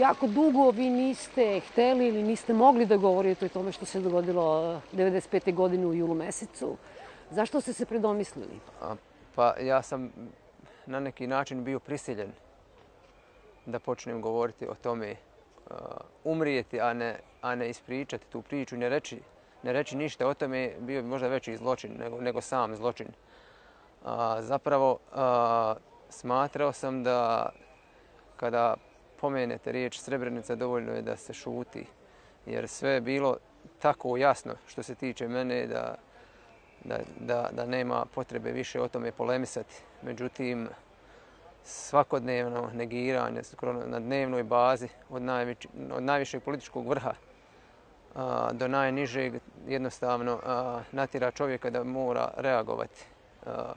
jako dugo vi niste hteli ili niste mogli da govorite o tome što se dogodilo eh, 95. godine u julu mesecu. Zašto ste se predomislili? Pa ja sam na neki način bio prisiljen da počnem govoriti o tome eh, umrijeti, a ne, a ne ispričati tu priču, ne reći, ne reći ništa o tome, bio bi možda veći zločin nego, nego sam zločin. A, zapravo, a, smatrao sam da kada pomenete riječ Srebrenica, dovoljno je da se šuti. Jer sve je bilo tako jasno što se tiče mene da, da, da, da nema potrebe više o tome polemisati. Međutim, svakodnevno negiranje na dnevnoj bazi od, najveći, od najvišeg političkog vrha a, do najnižeg jednostavno a, natira čovjeka da mora reagovati. A,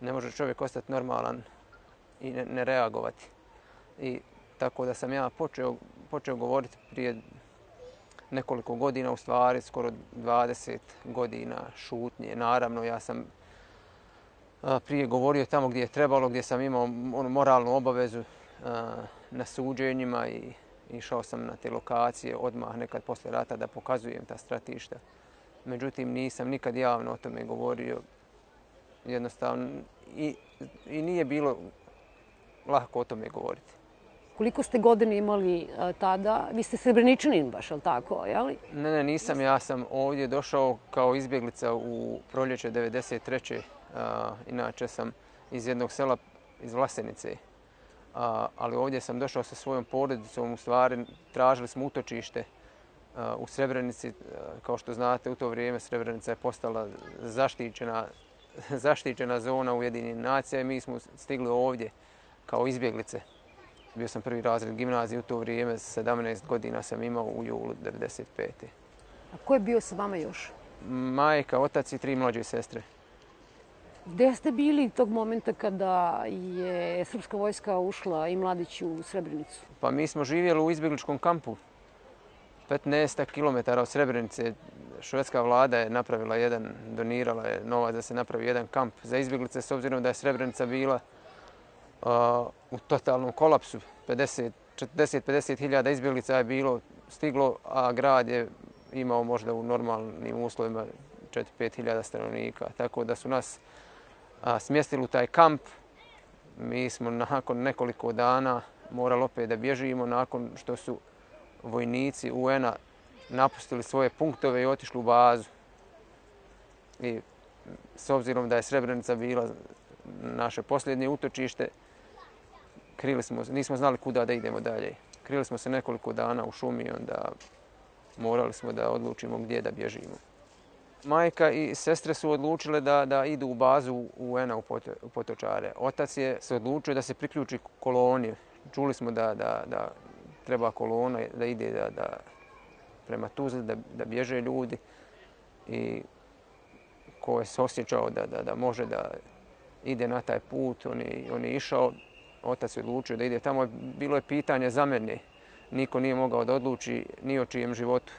ne može čovjek ostati normalan i ne, ne reagovati. I tako da sam ja počeo, počeo govoriti prije nekoliko godina, u stvari skoro 20 godina šutnje. Naravno, ja sam prije govorio tamo gdje je trebalo, gdje sam imao onu moralnu obavezu na suđenjima i išao sam na te lokacije odmah nekad posle rata da pokazujem ta stratišta. Međutim, nisam nikad javno o tome govorio. Jednostavno, i, i nije bilo lahko o tome govoriti. Koliko ste godine imali e, tada? Vi ste srebrničanin baš, ali tako? Jeli? Ne, ne, nisam. Ja sam ovdje došao kao izbjeglica u proljeće 93. E, inače sam iz jednog sela iz Vlasenice. E, ali ovdje sam došao sa svojom porodicom. U stvari tražili smo utočište u Srebrenici. Kao što znate, u to vrijeme Srebrenica je postala zaštićena, zaštićena zona Ujedinjenih nacija i mi smo stigli ovdje kao izbjeglice. Bio sam prvi razred gimnazije u to vrijeme, 17 godina sam imao u julu 95. A ko je bio sa vama još? Majka, otac i tri mlađe sestre. Gde ste bili tog momenta kada je srpska vojska ušla i mladić u Srebrenicu? Pa mi smo živjeli u izbjegličkom kampu. 15 km od Srebrenice švedska vlada je napravila jedan, donirala je novac da se napravi jedan kamp za izbjeglice s obzirom da je Srebrenica bila u totalnom kolapsu. 40-50 hiljada izbjeglica je bilo stiglo, a grad je imao možda u normalnim uslovima 4-5 hiljada stanovnika. Tako da su nas smjestili u taj kamp. Mi smo nakon nekoliko dana morali opet da bježimo nakon što su vojnici UN-a napustili svoje punktove i otišli u bazu. I s obzirom da je Srebrenica bila naše posljednje utočište, krili smo, nismo znali kuda da idemo dalje. Krili smo se nekoliko dana u šumi i onda morali smo da odlučimo gdje da bježimo. Majka i sestre su odlučile da, da idu u bazu UN-a u, u Potočare. Otac je se odlučio da se priključi koloni. Čuli smo da, da, da treba kolona da ide da, da prema Tuzli, da, da bježe ljudi. I ko je se osjećao da, da, da može da ide na taj put, on je, on je išao otac je odlučio da ide tamo. Bilo je pitanje za mene. Niko nije mogao da odluči ni o čijem životu.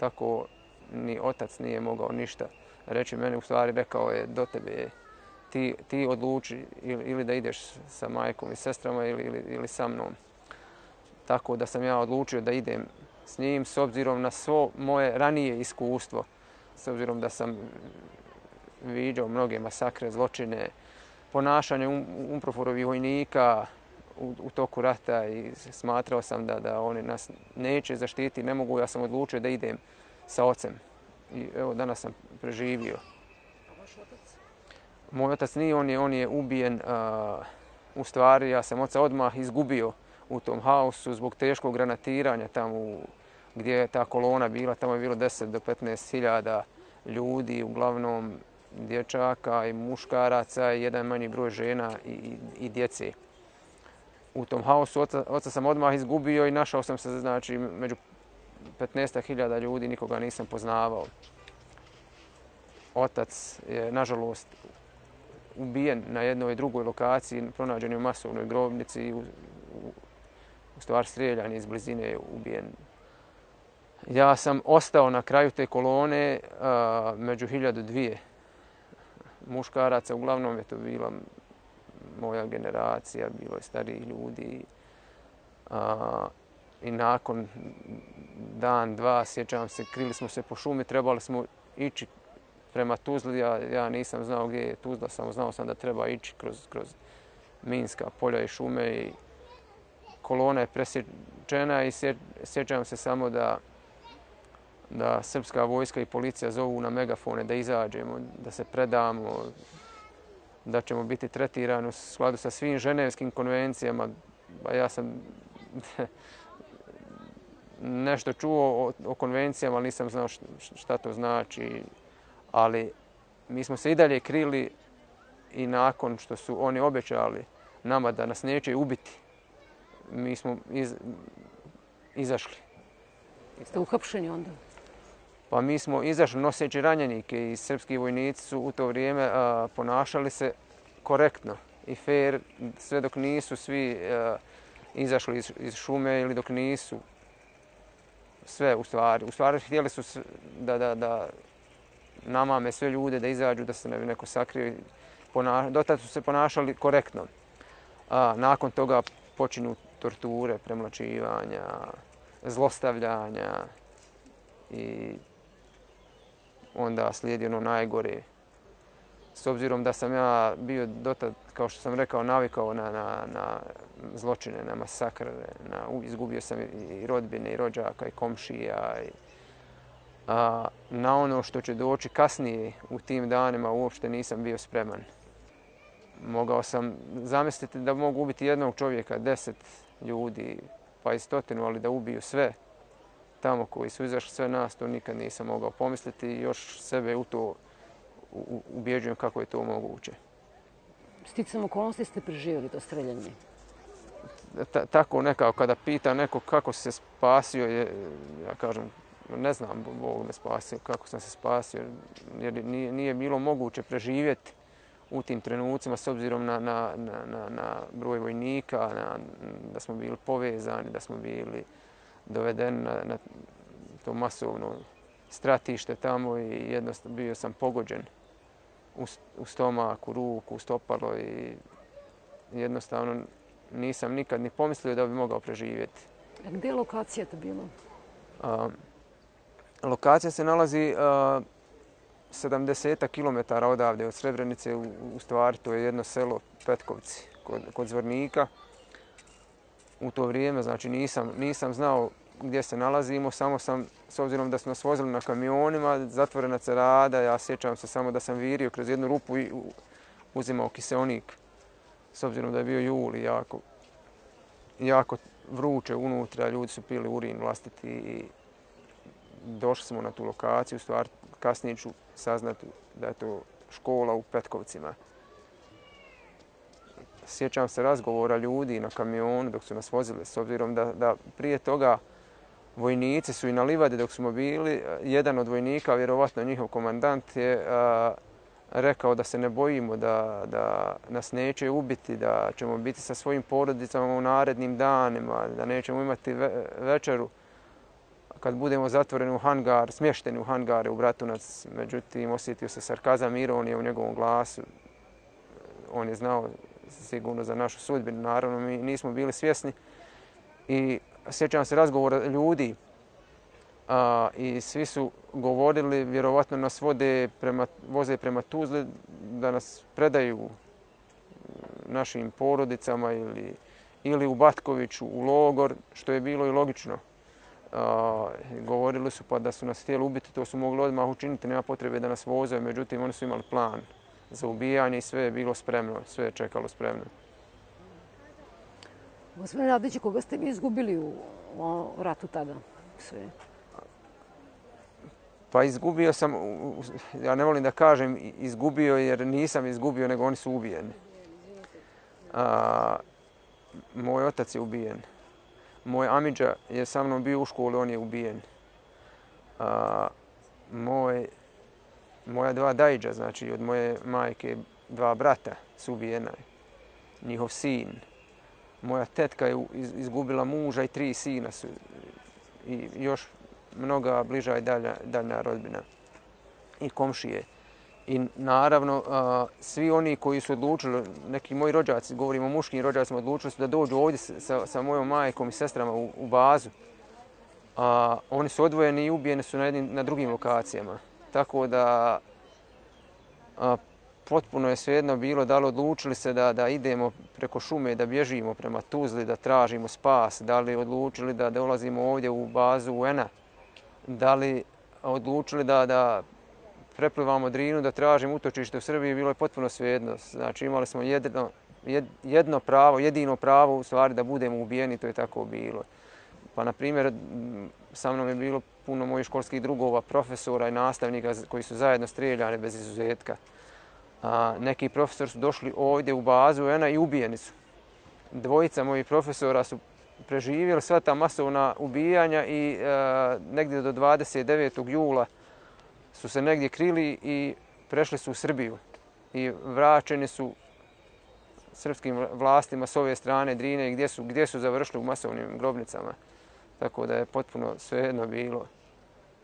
Tako ni otac nije mogao ništa reći. Mene u stvari rekao je do tebe je ti, ti odluči ili, ili da ideš sa majkom i sestrama ili, ili, ili sa mnom. Tako da sam ja odlučio da idem s njim s obzirom na svo moje ranije iskustvo. S obzirom da sam viđao mnoge masakre, zločine, ponašanje um, Umproforovih vojnika u, u toku rata i smatrao sam da, da oni nas neće zaštiti, ne mogu, ja sam odlučio da idem sa ocem. I evo, danas sam preživio. Vaš otac? Moj otac nije, on je, on je ubijen. A, u stvari, ja sam oca odmah izgubio u tom haosu zbog teškog granatiranja tamo u, gdje je ta kolona bila. Tamo je bilo 10 do 15 hiljada ljudi, uglavnom dječaka i muškaraca i jedan manji broj žena i, i, i djece. U tom haosu oca, oca sam odmah izgubio i našao sam se znači, među 15.000 ljudi, nikoga nisam poznavao. Otac je, nažalost, ubijen na jednoj drugoj lokaciji, pronađen je u masovnoj grobnici i u, u, u stvar strijeljan iz blizine je ubijen. Ja sam ostao na kraju te kolone a, među hiljadu dvije muškaraca, uglavnom je to bila moja generacija, bilo je stariji ljudi. A, i nakon dan, dva, sjećam se, krili smo se po šumi, trebali smo ići prema Tuzli, ja, ja nisam znao gdje je Tuzla, samo znao sam da treba ići kroz, kroz Minska polja i šume i kolona je presječena i sjećam se samo da da srpska vojska i policija zovu na megafone da izađemo, da se predamo, da ćemo biti tretirani u skladu sa svim ženevskim konvencijama. Ba ja sam nešto čuo o, o konvencijama, ali nisam znao šta to znači. Ali mi smo se i dalje krili i nakon što su oni obećali nama da nas neće ubiti, mi smo iz, izašli. Jeste uhapšeni onda? Pa mi smo izašli noseći ranjenike i srpski vojnici su u to vrijeme a, ponašali se korektno i fair sve dok nisu svi a, izašli iz, iz šume ili dok nisu sve u stvari. U stvari htjeli su da, da, da namame sve ljude da izađu, da se ne bi neko sakrio. Pona, dotad su se ponašali korektno. A, nakon toga počinu torture, premlačivanja, zlostavljanja i onda slijedi ono najgore. S obzirom da sam ja bio dotad, kao što sam rekao, navikao na, na, na zločine, na masakre, na, izgubio sam i rodbine, i rođaka, i komšija. I, a, na ono što će doći kasnije u tim danima uopšte nisam bio spreman. Mogao sam zamisliti da mogu ubiti jednog čovjeka, deset ljudi, pa i stotinu, ali da ubiju sve tamo koji su izašli sve nas, to nikad nisam mogao pomisliti i još sebe u to ubjeđujem kako je to moguće. Sticam okolnosti ste preživjeli to streljanje? Ta, tako nekako, kada pita neko kako se spasio, je, ja kažem, ne znam, Bog me spasio, kako sam se spasio, jer nije, nije bilo moguće preživjeti u tim trenucima s obzirom na, na, na, na, na broj vojnika, na, da smo bili povezani, da smo bili doveden na, na to masovno stratište tamo i jednostavno bio sam pogođen u, u stomak, u ruku, u stopalo i jednostavno nisam nikad ni pomislio da bi mogao preživjeti. A gdje je lokacija to bilo? A, lokacija se nalazi a, 70 km odavde od Srebrenice, u, u stvari to je jedno selo Petkovci kod, kod Zvornika u to vrijeme, znači nisam, nisam znao gdje se nalazimo, samo sam, s obzirom da smo nas vozili na kamionima, zatvorena cerada, ja sjećam se samo da sam virio kroz jednu rupu i uzimao kiseonik, s obzirom da je bio jul i jako, jako vruće unutra, ljudi su pili urin vlastiti i došli smo na tu lokaciju, u stvari kasnije ću saznati da je to škola u Petkovcima sjećam se razgovora ljudi na kamionu dok su nas vozili, s obzirom da, da prije toga vojnici su i na livadi dok smo bili. Jedan od vojnika, vjerovatno njihov komandant, je a, rekao da se ne bojimo, da, da nas neće ubiti, da ćemo biti sa svojim porodicama u narednim danima, da nećemo imati ve večeru kad budemo zatvoreni u hangar, smješteni u hangare u Bratunac. Međutim, osjetio se sarkazam ironije u njegovom glasu. On je znao sigurno za našu sudbinu. Naravno, mi nismo bili svjesni. I sjećam se razgovora ljudi a, i svi su govorili, vjerovatno nas vode prema, voze prema Tuzli da nas predaju našim porodicama ili, ili u Batkoviću, u logor, što je bilo i logično. A, govorili su pa da su nas htjeli ubiti, to su mogli odmah učiniti, nema potrebe da nas voze, međutim oni su imali plan za ubijanje i sve je bilo spremno, sve je čekalo spremno. Gospodine Radić, koga ste vi izgubili u, u ratu tada? Sve. Pa izgubio sam, ja ne volim da kažem izgubio jer nisam izgubio, nego oni su ubijeni. A, moj otac je ubijen. Moj Amidža je sa mnom bio u školi, on je ubijen. A, moj moja dva dajđa, znači od moje majke dva brata su ubijena. Njihov sin. Moja tetka je izgubila muža i tri sina su. I još mnoga bliža i dalja, daljna rodbina. I komšije. I naravno, svi oni koji su odlučili, neki moji rođaci, govorimo o muškim rođacima, odlučili su da dođu ovdje sa, sa mojom majkom i sestrama u, u bazu. A, oni su odvojeni i ubijeni su na, jednim, na drugim lokacijama. Tako da a, potpuno je svejedno bilo da li odlučili se da, da idemo preko šume, da bježimo prema Tuzli, da tražimo spas, da li odlučili da dolazimo ovdje u bazu UN-a, da li odlučili da, da preplivamo Drinu, da tražimo utočište u Srbiji, bilo je potpuno svejedno. Znači imali smo jedno, jedno pravo, jedino pravo u stvari da budemo ubijeni, to je tako bilo. Pa, na primjer, sa mnom je bilo puno mojih školskih drugova, profesora i nastavnika koji su zajedno streljani bez izuzetka. A, neki profesori su došli ovdje u bazu ena i ubijeni su. Dvojica mojih profesora su preživjeli sva ta masovna ubijanja i e, negdje do 29. jula su se negdje krili i prešli su u Srbiju i vraćeni su srpskim vlastima s ove strane Drine gdje su, gdje su završili u masovnim grobnicama. Tako da je potpuno svejedno bilo.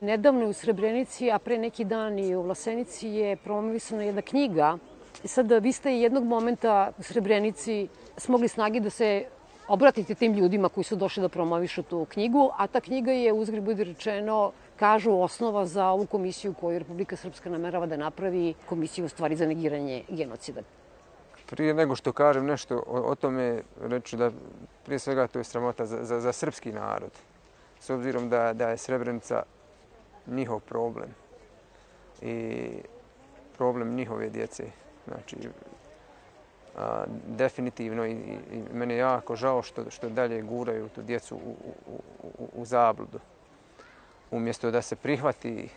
Nedavno u Srebrenici, a pre neki dan i u Vlasenici je promovisana jedna knjiga. Sad vi ste jednog momenta u Srebrenici smogli snagi da se obratite tim ljudima koji su došli da promovišu tu knjigu, a ta knjiga je, uzgri budi rečeno, kažu osnova za ovu komisiju koju Republika Srpska namerava da napravi, komisiju u stvari za negiranje genocida. Prije nego što kažem nešto o, o tome, reću da prije svega to je sramota za, za, za srpski narod. S obzirom da, da je Srebrenica njihov problem i problem njihove djece. Znači, a, definitivno i, i, i je jako žao što, što dalje guraju tu djecu u, u, u, u zabludu. Umjesto da se prihvati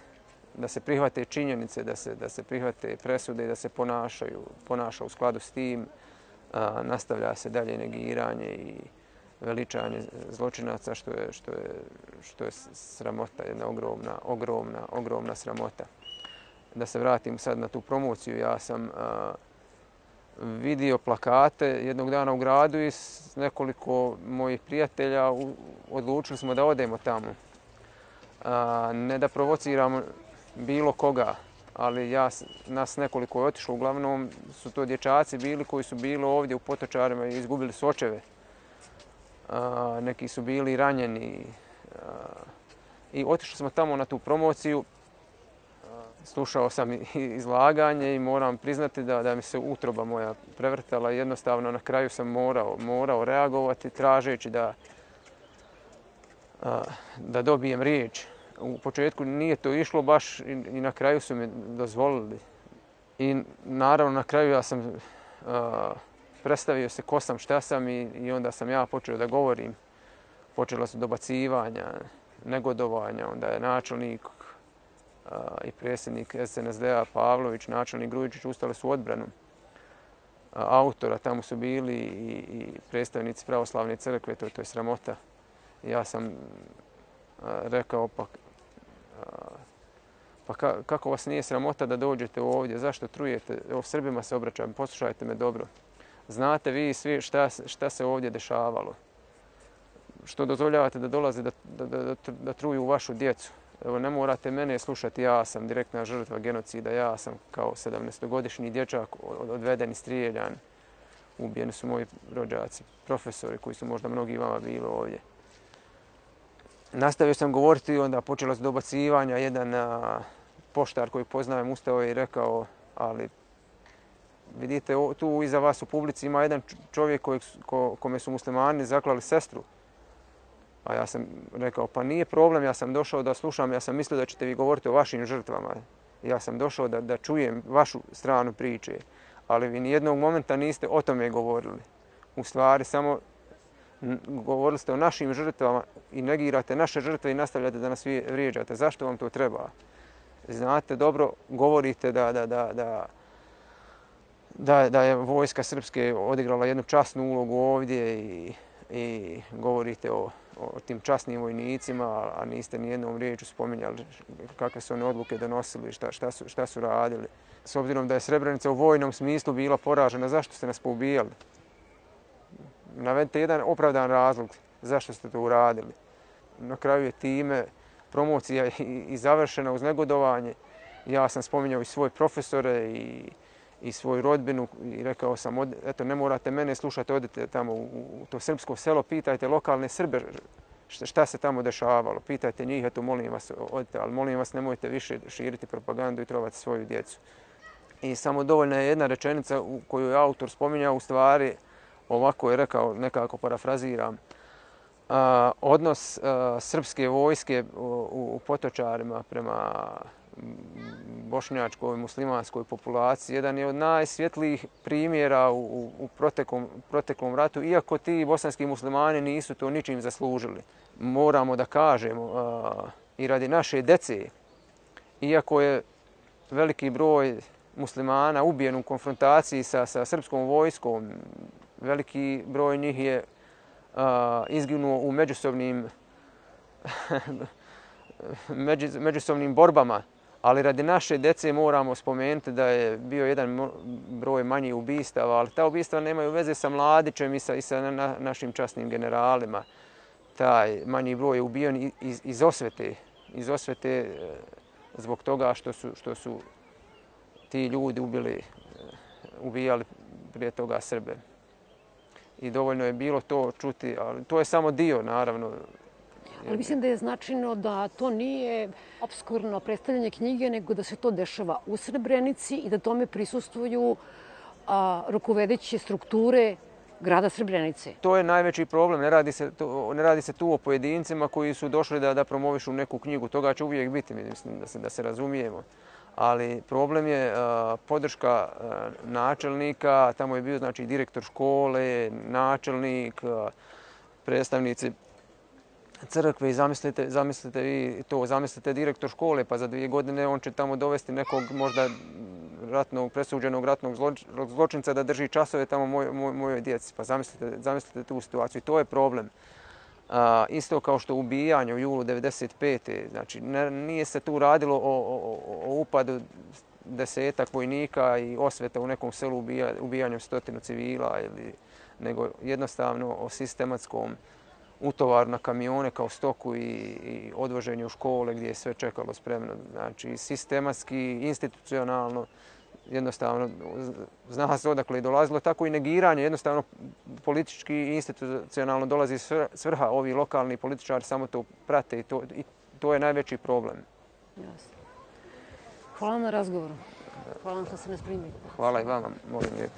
da se prihvate činjenice, da se, da se prihvate presude i da se ponašaju, ponaša u skladu s tim, a, nastavlja se dalje negiranje i veličanje zločinaca, što je, što je, što je sramota, jedna ogromna, ogromna, ogromna sramota. Da se vratim sad na tu promociju, ja sam a, vidio plakate jednog dana u gradu i s nekoliko mojih prijatelja u, odlučili smo da odemo tamo. A, ne da provociramo bilo koga, ali ja, nas nekoliko je otišlo. Uglavnom su to dječaci bili koji su bili ovdje u potočarima i izgubili sočeve. A, neki su bili ranjeni. A, I otišli smo tamo na tu promociju. Slušao sam izlaganje i moram priznati da, da mi se utroba moja prevrtala. Jednostavno na kraju sam morao, morao reagovati tražeći da, a, da dobijem riječ u početku nije to išlo baš i, i na kraju su mi dozvolili. I naravno na kraju ja sam uh, predstavio se ko sam, šta sam i, i onda sam ja počeo da govorim. Počela su dobacivanja, negodovanja, onda je načelnik uh, i predsjednik SNSD-a Pavlović, načelnik Grujičić ustali su odbranu uh, autora. Tamo su bili i, i predstavnici pravoslavne crkve, to, to je sramota. Ja sam rekao, pa pa ka, kako vas nije sramota da dođete ovdje, zašto trujete, o Srbima se obraćam, poslušajte me dobro. Znate vi svi šta, šta se ovdje dešavalo? Što dozvoljavate da dolaze da, da, da, da, da truju vašu djecu? Evo, ne morate mene slušati, ja sam direktna žrtva genocida, ja sam kao 17-godišnji dječak odveden i strijeljan. Ubijeni su moji rođaci, profesori koji su možda mnogi vama bilo ovdje nastavio sam govoriti i onda počelo se dobacivanja. Jedan a, poštar koji poznajem ustao i rekao, ali vidite, tu iza vas u publici ima jedan čovjek kojeg, ko, kome su muslimani zaklali sestru. A ja sam rekao, pa nije problem, ja sam došao da slušam, ja sam mislio da ćete vi govoriti o vašim žrtvama. Ja sam došao da, da čujem vašu stranu priče, ali vi nijednog momenta niste o tome govorili. U stvari, samo govorili ste o našim žrtvama i negirate naše žrtve i nastavljate da nas vrijeđate. Zašto vam to treba? Znate, dobro govorite da, da, da, da, da, da je vojska Srpske odigrala jednu časnu ulogu ovdje i, i govorite o, o tim časnim vojnicima, a niste ni jednom riječu spominjali kakve su one odluke donosili, šta, šta, su, šta su radili. S obzirom da je Srebrenica u vojnom smislu bila poražena, zašto ste nas poubijali? Navedite jedan opravdan razlog zašto ste to uradili. Na kraju je time promocija i završena uz negodovanje Ja sam spominjao i svoje profesore i, i svoju rodbinu i rekao sam, od, eto, ne morate mene slušati, odite tamo u, u to srpsko selo, pitajte lokalne Srbe šta, šta se tamo dešavalo. Pitajte njih, eto, molim vas, odite, ali molim vas, nemojte više širiti propagandu i trovati svoju djecu. I samo dovoljna je jedna rečenica u koju je autor spominjao, u stvari ovako je rekao, nekako parafraziram, a, odnos a, srpske vojske u, u Potočarima prema bošnjačkoj muslimanskoj populaciji jedan je od najsvjetlijih primjera u, u proteklom, proteklom ratu, iako ti bosanski muslimani nisu to ničim zaslužili. Moramo da kažemo a, i radi naše dece, iako je veliki broj muslimana ubijen u konfrontaciji sa, sa srpskom vojskom, veliki broj njih je a, izginuo u međusobnim među, međusobnim borbama ali radi naše dece moramo spomenuti da je bio jedan broj manji ubistava, ali ta ubistva nemaju veze sa mladićem i sa, i sa na, našim časnim generalima. Taj manji broj je ubijen iz, iz osvete, iz osvete e, zbog toga što su, što su ti ljudi ubili, e, ubijali prije toga Srbe. I dovoljno je bilo to čuti, ali to je samo dio, naravno, Ali mislim da je značajno da to nije obskurno predstavljanje knjige, nego da se to dešava u Srebrenici i da tome prisustuju a, rukovedeće strukture grada Srebrenice. To je najveći problem. Ne radi se, to, ne radi se tu o pojedincima koji su došli da, da promovišu neku knjigu. Toga će uvijek biti, mislim, da se, da se razumijemo. Ali problem je e, podrška e, načelnika, tamo je bio znači direktor škole, načelnik, e, predstavnici crkve i zamislite, zamislite vi to, zamislite direktor škole, pa za dvije godine on će tamo dovesti nekog možda ratnog, presuđenog ratnog zločinca da drži časove tamo moj, moj, mojoj djeci. Pa zamislite, zamislite tu situaciju. I to je problem. A, isto kao što ubijanje u julu 95. Znači, ne, nije se tu radilo o, o, o upadu desetak vojnika i osveta u nekom selu ubija, ubijanjem stotinu civila, ili, nego jednostavno o sistematskom utovar na kamione kao stoku i, i odvoženje u škole gdje je sve čekalo spremno. Znači, sistematski, institucionalno, jednostavno, zna se odakle je dolazilo, tako i negiranje, jednostavno politički i institucionalno dolazi svrha. Ovi lokalni političari samo to prate i to, i to je najveći problem. Jasno. Hvala na razgovoru. Hvala vam što se nas primili. Hvala i vama, molim lijepo.